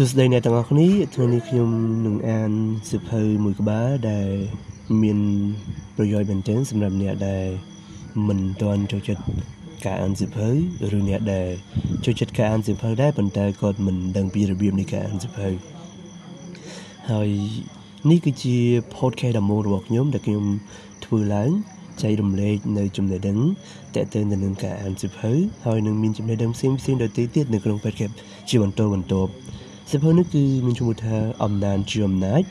សួស្តីអ្នកទាំងអស់គ្នាថ្ងៃនេះខ្ញុំនឹងអានសៀវភៅមួយក្បាលដែលមានប្រយោជន៍មែនទែនសម្រាប់អ្នកដែលមិនទាន់ចូលចិត្តការអានសៀវភៅឬអ្នកដែលចូលចិត្តការអានសៀវភៅដែរប៉ុន្តែគាត់មិនដឹងពីរបៀបនៃការអានសៀវភៅហើយនេះគឺជា podcast ដំបូងរបស់ខ្ញុំដែលខ្ញុំធ្វើឡើងចែករំលែកនៅចំណេះដឹងតេតិនទៅនឹងការអានសៀវភៅហើយនឹងមានចំណេះដឹងផ្សេងផ្សេងដទៃទៀតនៅក្នុង podcast ជាបន្តបន្ទាប់ សៀវភៅនេះគឺមានឈ្មោះថាអំណាចជាអំណាច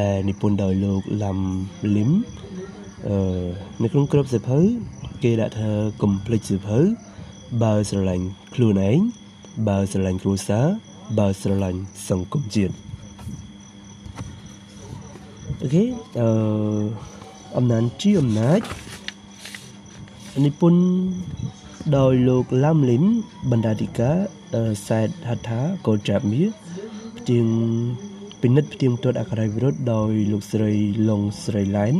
ដែលនិពន្ធដោយលោកឡាំលឹមអឺនៅក្នុងក្របសៀវភៅគេដាក់ថាកុំភ្លេចសៀវភៅបើស្រឡាញ់ខ្លួនឯងបើស្រឡាញ់គ្រួសារបើស្រឡាញ់សង្គមជាតិអូខេអឺអំណាចជាអំណាចនិពន្ធដោយលោកឡាំលឹមបណ្ដាធិការសែតហដ្ឋាកូចាប់មៀ ផ្ទៀងពិនិត្យផ្ទៀងផ្ទាត់អក្ខរាវិរុទ្ធដោយលោកស្រីឡុងស្រីឡែន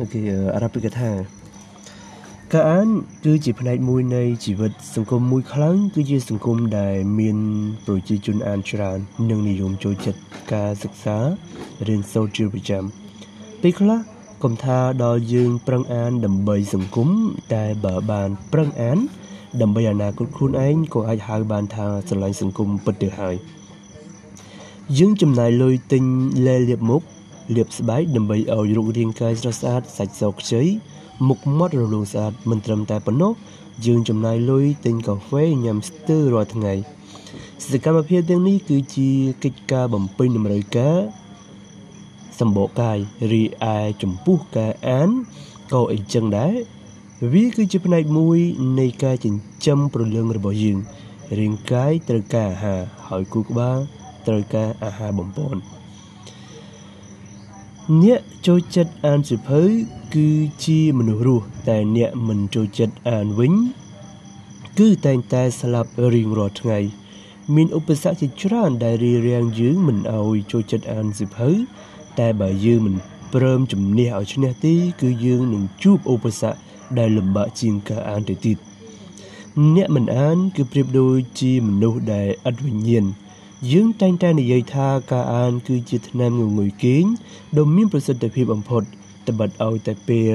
អូខេអារ៉ាប់កថាការអានគឺជាផ្នែកមួយនៃជីវិតសង្គមមួយខ្លាំងគឺជាសង្គមដែលមានប្រជាជនអានច្រើននិងនិយមចូលចិត្តការសិក្សារៀនសូត្រជាប្រចាំពេលខ្លះកុំថាដល់យើងប្រឹងអានដើម្បីសង្គមតែបើបានប្រឹងអានដើម្បីអនាគតខ្លួនឯងក៏អាចហៅបានថាស្រឡាញ់សង្គមពិតទៅហើយ យើងចំណាយលុយទិញលែលាបមុខលាបស្បែកដើម្បីឲ្យរូបរាងកាយស្រស់ស្អាតសាច់សខ្ចីមុខមាត់រលោងស្អាតមិនត្រឹមតែប៉ុណ្ណោះយើងចំណាយលុយទិញកាហ្វេញ៉ាំស្ទើររាល់ថ្ងៃសកម្មភាពទាំងនេះគឺជាកិច្ចការបំពេញតម្រូវការសម្បកកាយរីឯចំពោះការអានក៏អីចឹងដែរវាគឺជាផ្នែកមួយនៃការចិញ្ចឹមប្រលឹងរបស់យើងរាងកាយត្រូវការអាហារហើយគូក្បាល ត្រូវការអាហារបំពន់អ្នកចូលចិត្តអានសៀវភៅគឺជាមនុស្សរស់តែអ្នកមិនចូលចិត្តអានវិញ គឺតែងតែស្លាប់រៀងរាល់ថ្ងៃ មានឧបសគ្គជាច្រើនដែលរារាំងយើងមិនឲ្យចូលចិត្តអានសៀវភៅតែបើយើងមិនព្រមជំនះឲ្យឈ្នះទេគឺយើងនឹងជួបឧបសគ្គដែលលំបាកជាងការអានទៅទៀតអ្នកមិនអានគឺប្រៀបដូចជាមនុស្សដែលឥតវិញ្ញាណ យើងតែងតែនិយាយថាការអានគឺជាថ្នាំងងុយគេងដ៏មានប្រសិទ្ធភាពបំផុតត្បិតឲ្យតែពេល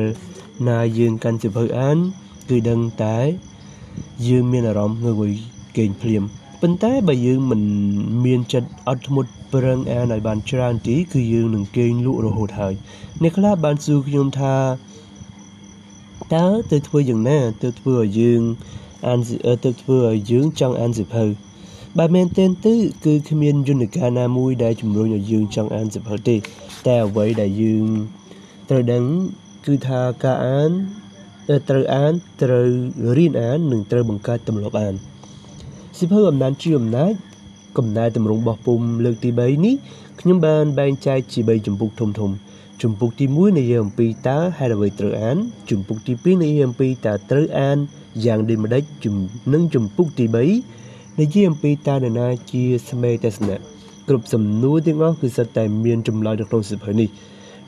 ណាយើងកាន់សៀវភៅអាន គឺដឹងតែ យើងមានអារម្មណ៍ងងុយគេងភ្លាមប៉ុន្តែបើយើងមិនមានចិត្តអត់ធ្មត់ប្រឹងអានឲ្យបានច្រើនទេគឺយើងនឹងគេងលក់រហូតហើយអ្នកខ្លះបានសួរខ្ញុំថាតើទៅធ្វើយ៉ាងណាទៅធ្វើឲ្យយើងអានទៅធ្វើឲ្យយើងចង់អានសៀវភៅ បើមែនទែនទៅគឺគ្មានយន្តការណាមួយដែលជំរុញឲ្យយើងចង់អានសៀវភៅទេ តែអ្វីដែលយើងត្រូវដឹងគឺថាការអានត្រូវអានត្រូវរៀនអាននិងត្រូវបង្កើតទម្លាប់អានសៀវភៅអំណាចជាអំណាចកំណែតម្រង់របស់ពុំលើកទី3នេះខ្ញុំបានបែងចែកជា3ជំពូកធំធំជំពូកទី1និយាយអំពីតើហេតុអ្វីត្រូវអានជំពូកទី2និយាយអំពីតើត្រូវអានយ៉ាងដូចម្ដេចនិងជំពូកទី3 និយាយអំពីតើនរណាជាស្មេទស្សនៈគ្រប់សំណួរទាំងអស់គឺសុទ្ធតែមានចម្លើយនៅក្នុងសិភៅនេះ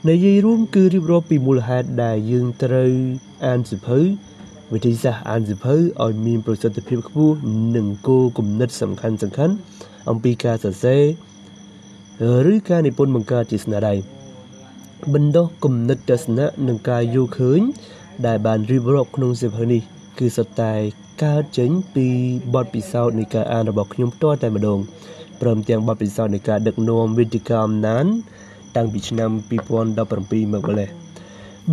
និយាយរួមគឺរៀបរាប់ពីមូលហេតុដែលយើងត្រូវអានសិភៅវិធីសាស្ត្រអានសិភៅឲ្យមានប្រសិទ្ធភាពខ្ពស់និងគោលគំនិតសំខាន់សំខាន់អំពីការសរសេរឬការនិពន្ធបង្កើតជាស្នាដៃបណ្ដោះគំនិតទស្សនៈនិងការយល់ឃើញដែលបានរៀបរាប់ក្នុងសៀវភៅនេះគឺសុទ្ធតែ កើតចេញពីបទពិសោធន៍នៃការអានរបស់ខ្ញុំផ្ទាល់តែម្ដងព្រមទាំងបទពិសោធន៍នៃការដឹកនាំវិទ្យាកម្មណានតាំងពីឆ្នាំ2017មកម្លេះ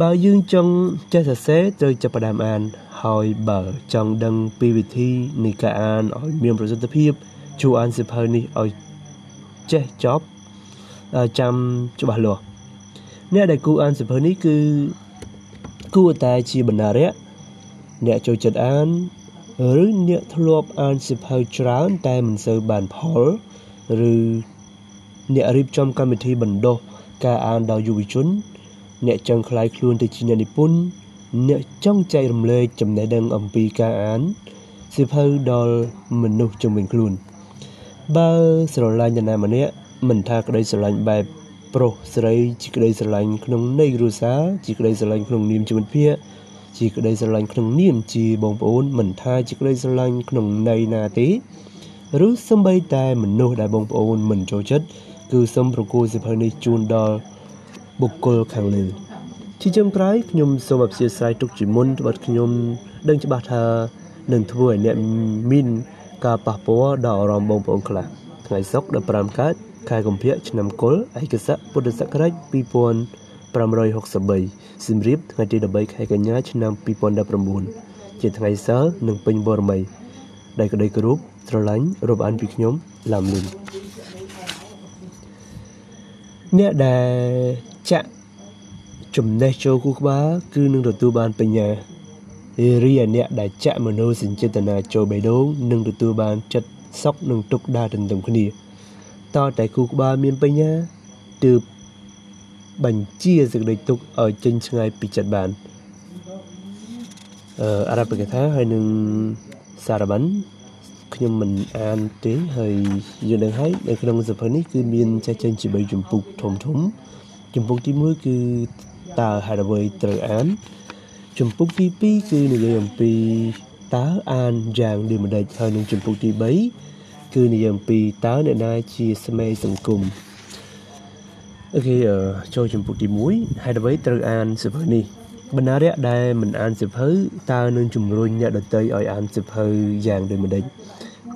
បើយើងចង់ចេះសរសេរត្រូវចាប់ផ្ដើមអាន ហើយបើចង់ដឹងពីវិធីនៃការអានឲ្យមានប្រសិទ្ធភាពជួអានសៀវភៅនេះឲ្យចេះចប់ចាំច្បាស់លាស់អ្នកដែលគូអានសៀវភៅនេះគឺគួរតែជាបណ្ណារៈអ្នកចូលចិត្តអាន ឬអ្នកធ្លាប់អានសៀវភៅច្រើនតែមិនសូវបានផលឬអ្នករៀបចំកម្មវិធីបណ្ដុះការអានដល់យុវជន អ្នកចង់ក្លាយខ្លួនទៅជាអ្នកនិពន្ធអ្នកចង់ចែករំលែកចំណេះដឹងអំពីការអានសៀវភៅដល់មនុស្សជំនាញខ្លួនបើស្រឡាញ់នរណាម្នាក់មិនថាក្តីស្រឡាញ់បែបប្រុសស្រីជាក្តីស្រឡាញ់ក្នុងន័យគ្រួសារជាក្តីស្រឡាញ់ក្នុងនាមជាមិត្តភ័ក្តិ ជាក្តីស្រឡាញ់ក្នុងនាមជាបងប្អូនមិនថាជាក្តីស្រឡាញ់ក្នុងន័យណាទេឬសំបីតែមនុស្សដែលបងប្អូនមិនចូលចិត្តគឺសូមប្រគល់សិភៅនេះជូនដល់បុគ្គលខាងលើជាចុងក្រោយខ្ញុំសូមអព្យាស្រ័យទុកជាមុនត្បិតខ្ញុំដឹងច្បាស់ថានឹងធ្វើឲ្យអ្នកមានការប៉ះពាល់ដល់អារម្មណ៍បងប្អូនខ្លះថ្ងៃសុក្រ15កើតខែកុម្ភៈឆ្នាំកុលឯកស័កពុទ្ធសករាជ 2563សម្រៀបថ្ងៃទី13ខែកញ្ញាឆ្នាំ2019ជាថ្ងៃសៅរ៍និងពេញបរមីដែលក្តីគោរពស្រឡាញ់រាប់អានពីខ្ញុំឡាំលឹងអ្នកដែលចាក់ចំណេះចូលគូក្បាលគឺនឹងទទួលបានបញ្ញារីឯអ្នកដែលចាក់មនោសញ្ចេតនាចូលបេះដូងនឹងទទួលបានចិត្តសុខនិងទុក្ខដែលទន្ទឹមគ្នាតតែគូក្បាលមានបញ្ញាទើប បញ្ជាសេចក្តីទុក្ខឲ្យចេញឆ្ងាយពីចិត្តបានអឺអរ៉ាប់កថាហើយនឹងសារបានខ្ញុំមិនអានទេហើយយើងដឹងហើយនៅក្នុងសភៅនេះគឺមានចេះចេញជា3ចម្ពោះធំធំចម្ពោះទី1គឺតើហេតុអ្វីត្រូវអានចម្ពោះទី2គឺនិយាយអំពីតើអានយ៉ាងដូចម្ដេចហើយនឹងចម្ពោះទី3គឺនិយាយអំពីតើអ្នកណាជាស្មេសង្គម អូខេចូលចម្ពោះទី1ហេតុអ្វីត្រូវអានសភៅនេះបណ្ណារៈដែលមិនអានសភៅតើនឹងជំរុញអ្នកដទៃឲ្យអានសភៅយ៉ាងដូចម្ដេច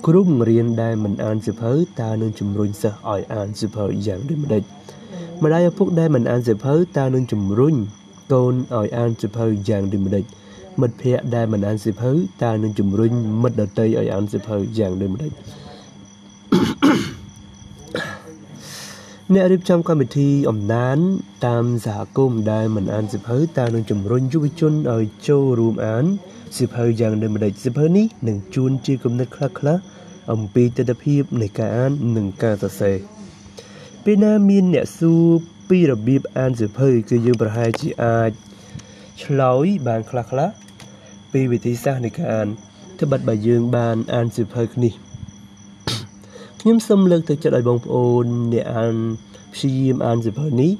គ្រូបង្រៀនដែលមិនអានសភៅតើនឹងជំរុញសិស្សឲ្យអានសភៅយ៉ាងដូចម្ដេចម្ដាយឪពុកដែលមិនអានសភៅតើនឹងជំរុញកូនឲ្យអានសភៅយ៉ាងដូចម្ដេចមិត្តភ័ក្តិដែលមិនអានសភៅតើនឹងជំរុញមិត្តដទៃឲ្យអានសភៅយ៉ាងដូចម្ដេច អ្នករៀបចំកម្មវិធីអំណាន តាមសហគមន៍ដែលមិនអានសិភៅតើនឹងជំរុញយុវជនឲ្យចូលរួមអានសិភៅយ៉ាងដូចម្ដេចសិភៅនេះនឹងជួនជាគំនិតខ្លះៗអំពីទស្សនវិជ្ជានៃការអាននិងការសរសេរពេលណាមានអ្នកសួរពីរបៀបអានសិភៅគឺយើងប្រហែលជាអាចឆ្លើយបានខ្លះៗពីវិធីសាស្ត្រនៃការអានត្បិតបើយើងបានអានសិភៅនេះ ខ្ញុំសូមលើកទឹកចិត្តឲ្យបងប្អូនអ្នកអានព្យាយាមអានសៀវភៅនេះ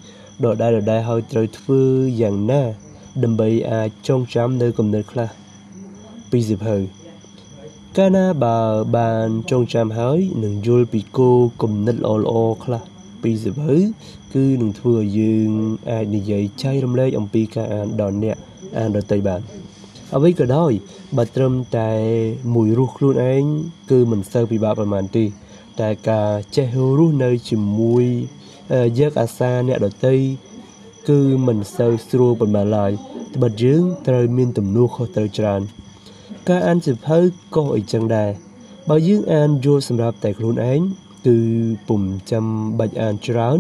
ដដែលដដែលហើយត្រូវធ្វើយ៉ាងណា ដើម្បីអាចចងចាំនៅគំនិតខ្លះពីសៀវភៅកាលណាបើបានចងចាំហើយនឹងយល់ពីគោលគំនិតល្អៗខ្លះពីសៀវភៅគឺនឹងធ្វើឲ្យយើងអាចនិយាយចែករំលែកអំពីការអានដល់អ្នកអានដទៃបានអ្វីក៏ដោយបើត្រឹមតែមួយរស់ខ្លួនឯងគឺមិនសូវពិបាកប៉ុន្មានទេ តែការចេះរស់នៅជាមួយយកអាសាអ្នកដតីគឺមិនសូវស្រួលប៉ុន្មានឡើយត្បិតយើងត្រូវមានទំនួលខុសត្រូវច្រើន ការអានសៀវភៅក៏អីចឹងដែរបើយើងអានយល់សម្រាប់តែខ្លួនឯងគឺពុំចាំបាច់អានច្រើន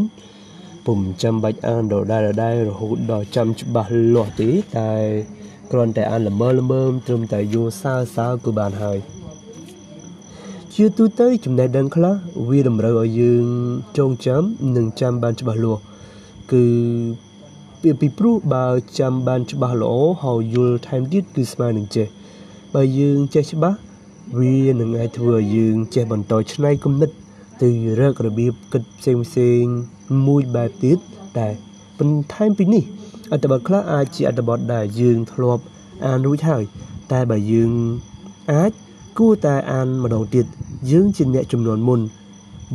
ពុំចាំបាច់អានដដែលដដែលរហូតដល់ចាំច្បាស់លាស់ទេតែគ្រាន់តែអានល្មើល្មើមត្រឹមតែយល់សើសើគឺបានហើយ ជាទូទៅចំណេះដឹងខ្លះវាតម្រូវឲ្យយើងចងចាំនិងចាំបានច្បាស់លាស់គឺពីពីព្រោះបើចាំបានច្បាស់ល្អហើយយល់ថែមទៀតគឺស្មើនឹងចេះបើយើងចេះច្បាស់វានឹងអាចធ្វើឲ្យយើងចេះបន្តឆ្នៃគំនិតទៅរករបៀបគិតផ្សេងផ្សេងមួយបែបទៀតតែបន្ថែមពីនេះអត្ថបទខ្លះអាចជាអត្ថបទដែលយើងធ្លាប់អានរួចហើយតែបើយើងអាច គួរតែអានម្ដងទៀតយើងជាអ្នកចំនួនមុន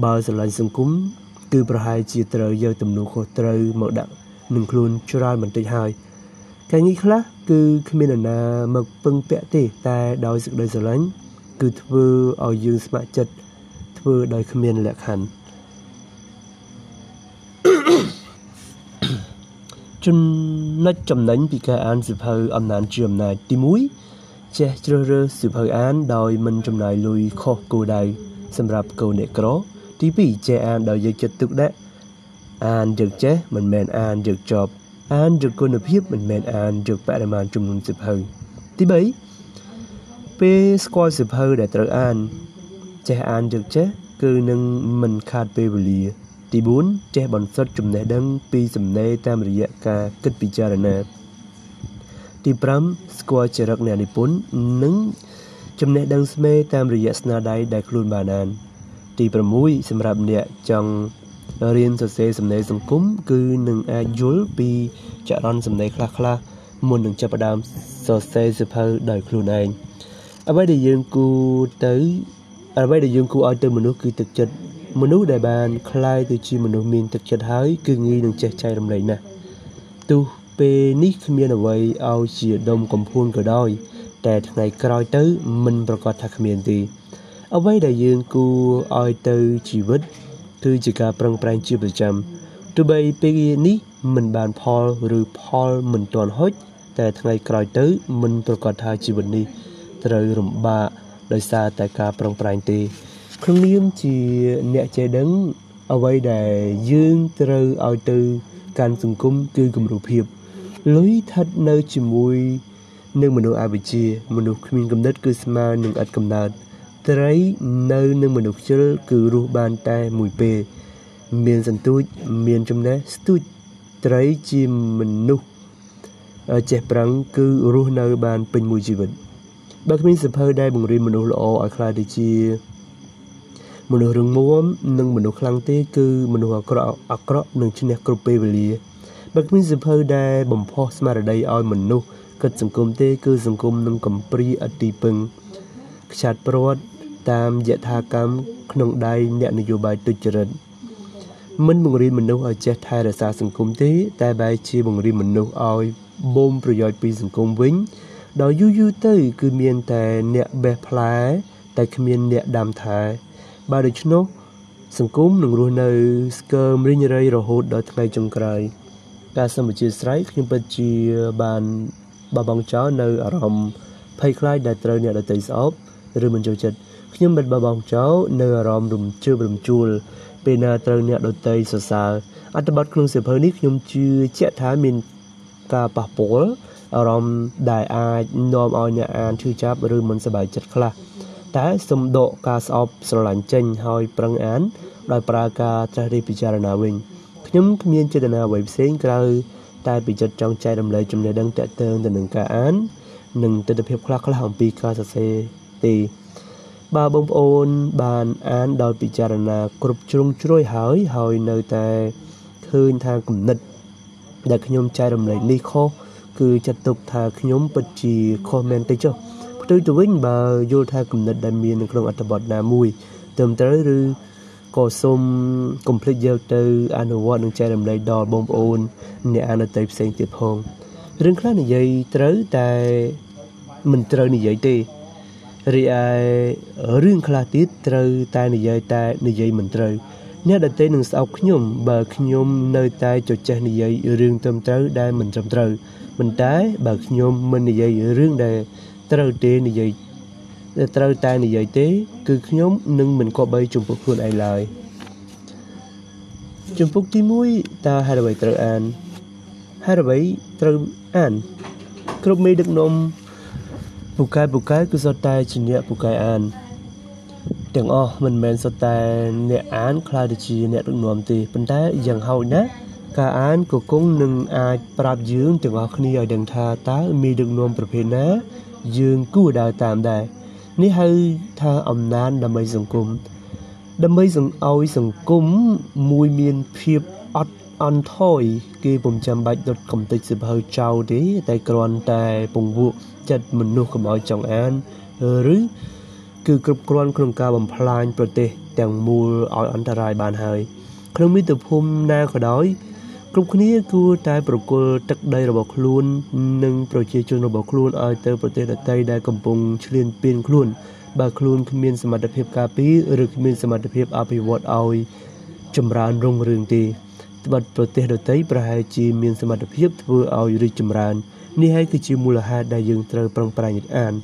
បើស្រឡាញ់សង្គមគឺប្រហែលជាត្រូវយកទំនួលខុសត្រូវមកដាក់នឹងខ្លួនច្រើនបន្តិចហើយកាលនេះខ្លះគឺគ្មាននរណាមកពឹងពាក់ទេតែដោយសេចក្តីស្រឡាញ់គឺធ្វើឲ្យយើងស្ម័គ្រចិត្តធ្វើដោយគ្មានលក្ខខណ្ឌចំណុចចំណេញពីការអានសិភៅអំណាចជាអំណាចទី1 ចេះជ្រើសរើសសៀវភៅអានដោយមិនចំណាយលុយខុសគោលដៅសម្រាប់កូនអ្នកក្រ ទី2ចេះអានដោយយកចិត្តទុកដាក់អានយកចេះមិនមែនអានយកចប់អានយកគុណភាពមិនមែនអានយកបរិមាណចំនួនសៀវភៅទី3ពេលស្គាល់សៀវភៅដែលត្រូវអាន ចេះអានយកចេះគឺនឹងមិនខាតពេលវេលា ទី4ចេះបន្សុទ្ធចំណេះដឹងពីសំណេរតាមរយៈការគិតពិចារណា ទី5ស្គាល់ចរិតអ្នកនិពន្ធនិងចំណេះដឹងស្មេតាមរយៈស្នាដៃដែលខ្លួនបានអានទី6សម្រាប់អ្នកចង់រៀនសរសេរសំណេរសង្គមគឺនឹងអាចយល់ពីចរន្តសំណេរខ្លះៗមុននឹងចាប់ផ្ដើមសរសេរសៀវភៅដោយខ្លួនឯងអ្វីដែលយើងគួរទៅ អ្វីដែលយើងគួរឲ្យទៅមនុស្សគឺទឹកចិត្តមនុស្សដែលបានคล้ายទៅជាមនុស្សមានទឹកចិត្តហើយគឺងាយនឹងចេះចែករំលែកណាស់ទោះ ពេលនេះគ្មានអ្វីឲ្យជាដុំកំភួនក៏ដោយ តែថ្ងៃក្រោយទៅមិនប្រកាសថាគ្មានទេអ្វីដែលយើងគួរឲ្យទៅជីវិតគឺជាការប្រឹងប្រែងជាប្រចាំទោះបីពេលនេះមិនបានផលឬផលមិនទាន់ហុចតែថ្ងៃក្រោយទៅមិនប្រកាសថាជីវិតនេះត្រូវរំបាកដោយសារតែការប្រឹងប្រែងទេក្នុងនាមជាអ្នកចេះដឹងអ្វីដែលយើងត្រូវឲ្យទៅ កាន់សង្គមគឺគំរូភាព លុយស្ថិតនៅជាមួយនឹងមនុស្សអវិជ្ជាមនុស្សគ្មានគំនិតគឺស្មើនឹងឥតកំណើតត្រីនៅនឹងមនុស្សខ្ជិលគឺរស់បានតែមួយពេល មានសន្ទូចមានចំណេះស្ទូចត្រីជាមនុស្សចេះប្រឹងគឺរស់នៅបានពេញមួយជីវិតបើគ្មានសភៅដែលបង្រៀនមនុស្សល្អឲ្យខ្លាចទៅជាមនុស្សរឹងមាំនិងមនុស្សខ្លាំងទេគឺមនុស្សអាក្រក់អាក្រក់នឹងឈ្នះគ្រប់ពេលវេលា បើគ្មានសភៅដែលបំផុសស្មារតីឲ្យមនុស្សគិតសង្គមទេ គឺសង្គមនឹងកំព្រីអតិពឹងខ្ចាត់ព្រាត់តាមយថាកម្មក្នុងដៃអ្នកនយោបាយទុច្ចរិតមិនបង្រៀនមនុស្សឲ្យចេះថែរក្សាសង្គមទេ តែបែរជាបង្រៀនមនុស្សឲ្យបូមប្រយោជន៍ពីសង្គមវិញដល់យូរយូរទៅ គឺមានតែអ្នកបេះផ្លែ តែគ្មានអ្នកដាំថែបើដូច្នោះសង្គមនឹងរស់នៅស្កើមរិញរៃរហូតដល់ថ្ងៃចុងក្រោយ ការសូមអធិស្ឋានខ្ញុំពិតជាបានបបងចោលនៅអារម្មណ៍ភ័យខ្លាចដែលត្រូវអ្នកដទៃស្អប់ឬមិនចូលចិត្តខ្ញុំមិនបបងចោលនៅអារម្មណ៍រំជើបរំជួលពេលណាត្រូវអ្នកដទៃសរសើរអត្ថបទក្នុងសៀវភៅនេះខ្ញុំជឿជាក់ថាមានការប៉ះពាល់អារម្មណ៍ដែលអាចនាំឲ្យអ្នកអានឈឺចាប់ឬមិនសប្បាយចិត្តខ្លះតែសំដកការស្អប់ស្រឡាញ់ចេញហើយប្រឹងអានដោយប្រើការត្រាស់រិះពិចារណាវិញ ខ្ញុំគ្មានចេតនាអ្វីផ្សេងក្រៅតែពីចិត្តចង់ចែករំលែកចំណេះដឹងតាក់ទងទៅនឹងការអាន និងទស្សនវិជ្ជាខ្លះៗអំពីការសរសេរទេបើបងប្អូនបានអានដោយពិចារណាគ្រប់ជ្រុងជ្រោយហើយហើយនៅតែឃើញថាគំនិត ដែលខ្ញុំចែករំលែកនេះខុសគឺចាត់ទុកថាខ្ញុំពិតជាខុសមែនទេចុះផ្ទុយទៅវិញបើយល់ថាគំនិតដែលមាននៅក្នុងអត្ថបទណាមួយត្រឹមត្រូវឬ ក៏សូមកុំភ្លេចយកទៅអនុវត្តនិងចែករំលែកដល់បងប្អូនអ្នកអានតីផ្សេងទៀតផងរឿងខ្លះនិយាយត្រូវតែមិនត្រូវនិយាយទេរីឯរឿងខ្លះទៀតត្រូវតែនិយាយតែនិយាយមិនត្រូវអ្នកដទៃនឹងស្អប់ខ្ញុំបើខ្ញុំនៅតែចចេះនិយាយរឿងត្រឹមត្រូវដែលមិនត្រឹមត្រូវប៉ុន្តែបើខ្ញុំមិននិយាយរឿងដែលត្រូវទេនិយាយ ត្រូវតែនិយាយទេ គឺខ្ញុំនឹងមិនគប្បីចំពោះខ្លួនឯងឡើយចំពុកទី1តើហេតុអ្វីត្រូវអានហេតុអ្វីត្រូវអានគ្រប់មេដឹកនាំពូកែពូកែគឺសុទ្ធតែជាអ្នកពូកែអានទាំងអស់មិនមែនសុទ្ធតែអ្នកអានខ្លាចទៅជាអ្នកដឹកនាំទេប៉ុន្តែយ៉ាងហោចណាស់ការអានក៏គង់នឹងអាចប្រាប់យើងទាំងអស់គ្នាឲ្យដឹងថាតើមានដឹកនាំប្រភេទណា យើងគួរដើរតាមដែរ នេះហៅថាអំណាចដើម្បីសង្គមដើម្បីសង្អោយសង្គមមួយមានភាពអត់អន់ថយគេពុំចាំបាច់ដុតកំទេចសិភៅចោលទេតែគ្រាន់តែពង្វក់ចិត្តមនុស្សកុំឲ្យចង់អានឬគឺគ្រប់គ្រាន់ក្នុងការបំផ្លាញប្រទេសទាំងមូលឲ្យអន្តរាយបានហើយក្នុងមាតុភូមិណាក៏ដោយ គ្រប់គ្នាគួរតែប្រគល់ទឹកដីរបស់ខ្លួន និងប្រជាជនរបស់ខ្លួនឲ្យទៅប្រទេសដទៃដែលកំពុងឈ្លានពានខ្លួនបើខ្លួនគ្មានសមត្ថភាពការពារឬគ្មានសមត្ថភាពអភិវឌ្ឍឲ្យចម្រើនរុងរឿងទេត្បិតប្រទេសដទៃប្រហែលជាមានសមត្ថភាពធ្វើឲ្យរីកចម្រើននេះហើយគឺជាមូលហេតុដែលយើងត្រូវប្រឹងប្រែងអាន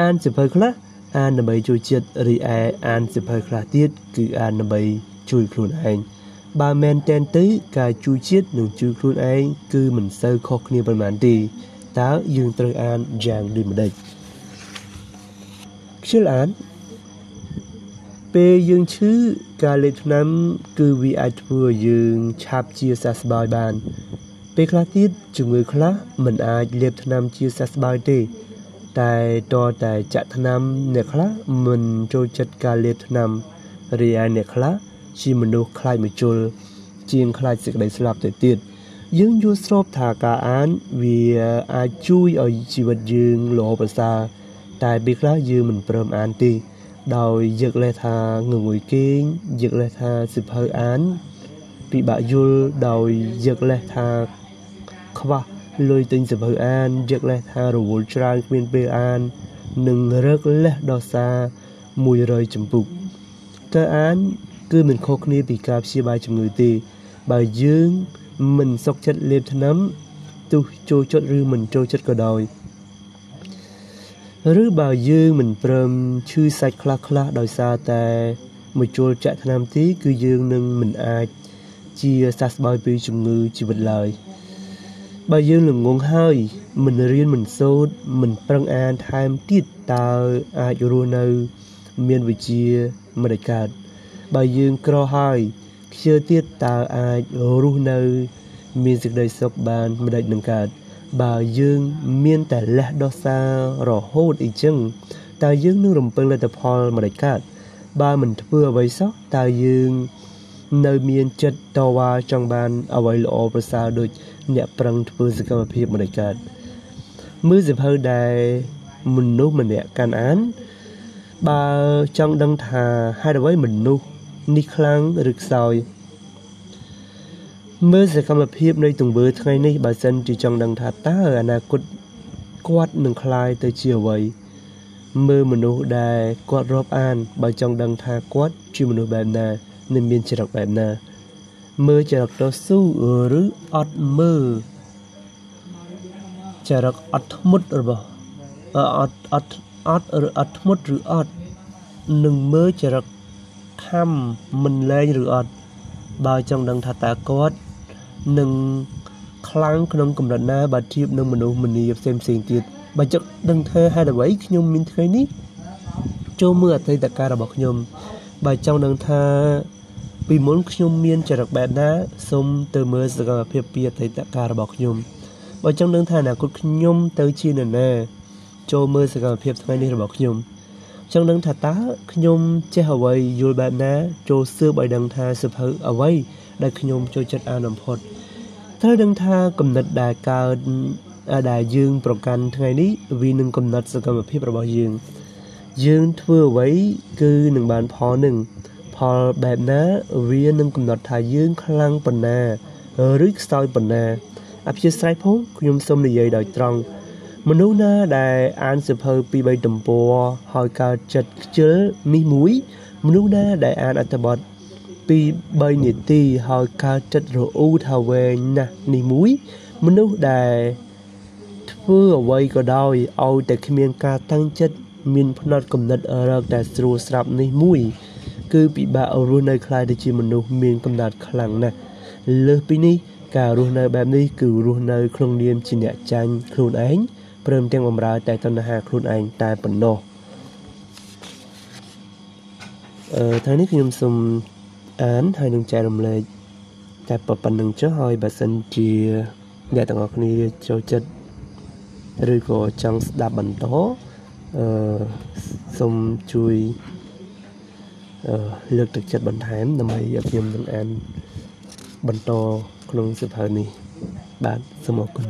អានសៀវភៅខ្លះអានដើម្បីជួយចិត្តរីឯអានសៀវភៅខ្លះទៀតគឺអានដើម្បីជួយខ្លួនឯង បើមែនតែនទៅការជួយជាតិនិងជួយខ្លួនឯងគឺមិនសូវខុសគ្នាប៉ុន្មានទេតើយើងត្រូវអានយ៉ាងដូចម្ដេចខ្ជិលអានពេលយើងឈឺការលេបថ្នាំ គឺវាអាចធ្វើឲ្យយើងឆាប់ជាសះស្បើយបាន ពេលខ្លះទៀតជំងឺខ្លះមិនអាចលេបថ្នាំជាសះស្បើយទេ តែតតែចាក់ថ្នាំអ្នកខ្លះមិនចូលចិត្តការលេបថ្នាំរីឯអ្នកខ្លះ ជាមនុស្សខ្លាចមជុលជាងខ្លាចសេចក្តីស្លាប់ទៅទៀតយើងយល់ស្របថាការអានវាអាចជួយឲ្យជីវិតយើងល្អប្រសើរតែពេលខ្លះយើងមិនព្រមអានទេដោយយកលេសថាងងុយគេងយកលេសថាសិភៅអានពិបាកយល់ដោយយកលេសថាខ្វះលុយទិញសិភៅអានយកលេសថារវល់ច្រើនគ្មានពេលអាននិងរឹកលេសដល់សារ100ចម្ពុកតើអាន គឺមិនខុសគ្នាពីការព្យាបាលជំងឺទេ បើយើងមិនសុខចិត្តលេបថ្នាំទោះចូលចិត្តឬមិនចូលចិត្តក៏ដោយឬបើយើងមិនព្រមឈឺសាច់ខ្លះខ្លះដោយសារតែមកជួលចាក់ថ្នាំទី គឺយើងនឹងមិនអាចជាសះស្បើយពីជំងឺជីវិតឡើយបើយើងល្ងងហើយមិនរៀនមិនសូត្រមិនប្រឹងអានថែមទៀតតើអាចរស់នៅ មានវិជ្ជាមិនដេចកើត បើយើងក្រហើយខ្ជិលទៀតតើអាចរស់នៅ មានសេចក្តីសុខបានមិនដេចនឹងកើតបើយើងមានតែលះដោះសាររហូតអីចឹងតើយើងនឹងរំពឹងលទ្ធផលមិនដេចកើតបើមិនធ្វើអ្វីសោះតើយើងនៅមានចិត្តតវ៉ាចង់បានអ្វីល្អប្រសើរដូចអ្នកប្រឹងធ្វើសកម្មភាពមិនដេចកើតមើលសភៅដែលមនុស្សម្នាក់កាន់អានបើចង់ដឹងថាហេតុអ្វីមនុស្ស នេះខ្លាំងឬខ្សោយមើលសកម្មភាពនៃទង្វើថ្ងៃនេះបើសិនជាចង់ដឹងថាតើអនាគតគាត់នឹងคลายទៅជាអ្វីមើលមនុស្សដែលគាត់រាប់អានបើចង់ដឹងថាគាត់ជាមនុស្សបែបណានិងមានចរិតបែបណាមើលចរិតតស៊ូឬអត់មើលចរិតអត់ធ្មត់របស់អត់អត់អត់ឬអត់ធ្មត់ឬអត់នឹងមើលចរិត ខំមិនលែងឬអត់បើចង់ដឹងថាតើគាត់នឹងខ្លាំងក្នុងកម្រិតណាបើធៀបនឹងមនុស្សម្នាផ្សេងផ្សេងទៀតបើចង់ដឹងថាហេតុអ្វីខ្ញុំមានថ្ងៃនេះចូលមើលអតីតកាលរបស់ខ្ញុំបើចង់ដឹងថាពីមុនខ្ញុំមានចរិតបែបណាសូមទៅមើលសកម្មភាពពីអតីតកាលរបស់ខ្ញុំបើចង់ដឹងថាអនាគតខ្ញុំទៅជានរណាចូលមើលសកម្មភាពថ្ងៃនេះរបស់ខ្ញុំ ចង់ដឹងថាតើខ្ញុំចេះអ្វីយល់បែបណា ចូលស៊ើបឲ្យដឹងថាសភៅអ្វីដែលខ្ញុំចូលចិត្តអានបំផុតត្រូវដឹងថាគំនិតដែលកើតដែលយើងប្រកាន់ថ្ងៃនេះវានឹងកំណត់សកម្មភាពរបស់យើង យើងធ្វើអ្វីគឺនឹងបានផលនឹងផលបែបណាវានឹងកំណត់ថាយើងខ្លាំងប៉ុណ្ណាឬខ្សោយប៉ុណ្ណាអព្យាស្រ័យផងខ្ញុំសូមនិយាយដោយត្រង់ មនុស្សណាដែលអានសៀវភៅពី3ទំព័រហើយកើតចិត្តខ្ជិលនេះមួយ មនុស្សណាដែលអានអត្ថបទពី3នាទីហើយកើតចិត្តរអ៊ូថាវែងណាស់នេះមួយ មនុស្សដែលធ្វើអ្វីក៏ដោយឲ្យតែគ្មានការតាំងចិត្តមានផ្នត់គំនិតរកតែស្រួលស្រាប់នេះមួយ គឺពិបាករស់នៅខ្លាយទៅជាមនុស្សមានកំណត់ខ្លាំងណាស់លើសពីនេះការរស់នៅបែបនេះគឺរស់នៅក្នុងនាមជាអ្នកចាញ់ខ្លួនឯង ព្រមទាំងបំរើតែតណ្ហាខ្លួនឯងតែប៉ុណ្ណោះអឺថ្ងៃនេះខ្ញុំសូមអានហើយនឹងចែករំលែកតែប៉ុណ្្នឹងចុះហើយបើសិនជាអ្នកទាំងអស់គ្នាចូលចិត្តឬក៏ចង់ស្ដាប់បន្តអឺសូមជួយអឺលើកទឹកចិត្តបន្ថែមដើម្បីឲ្យខ្ញុំនឹងអានបន្តក្នុងសិភៅនេះបាទសូមអរគុណ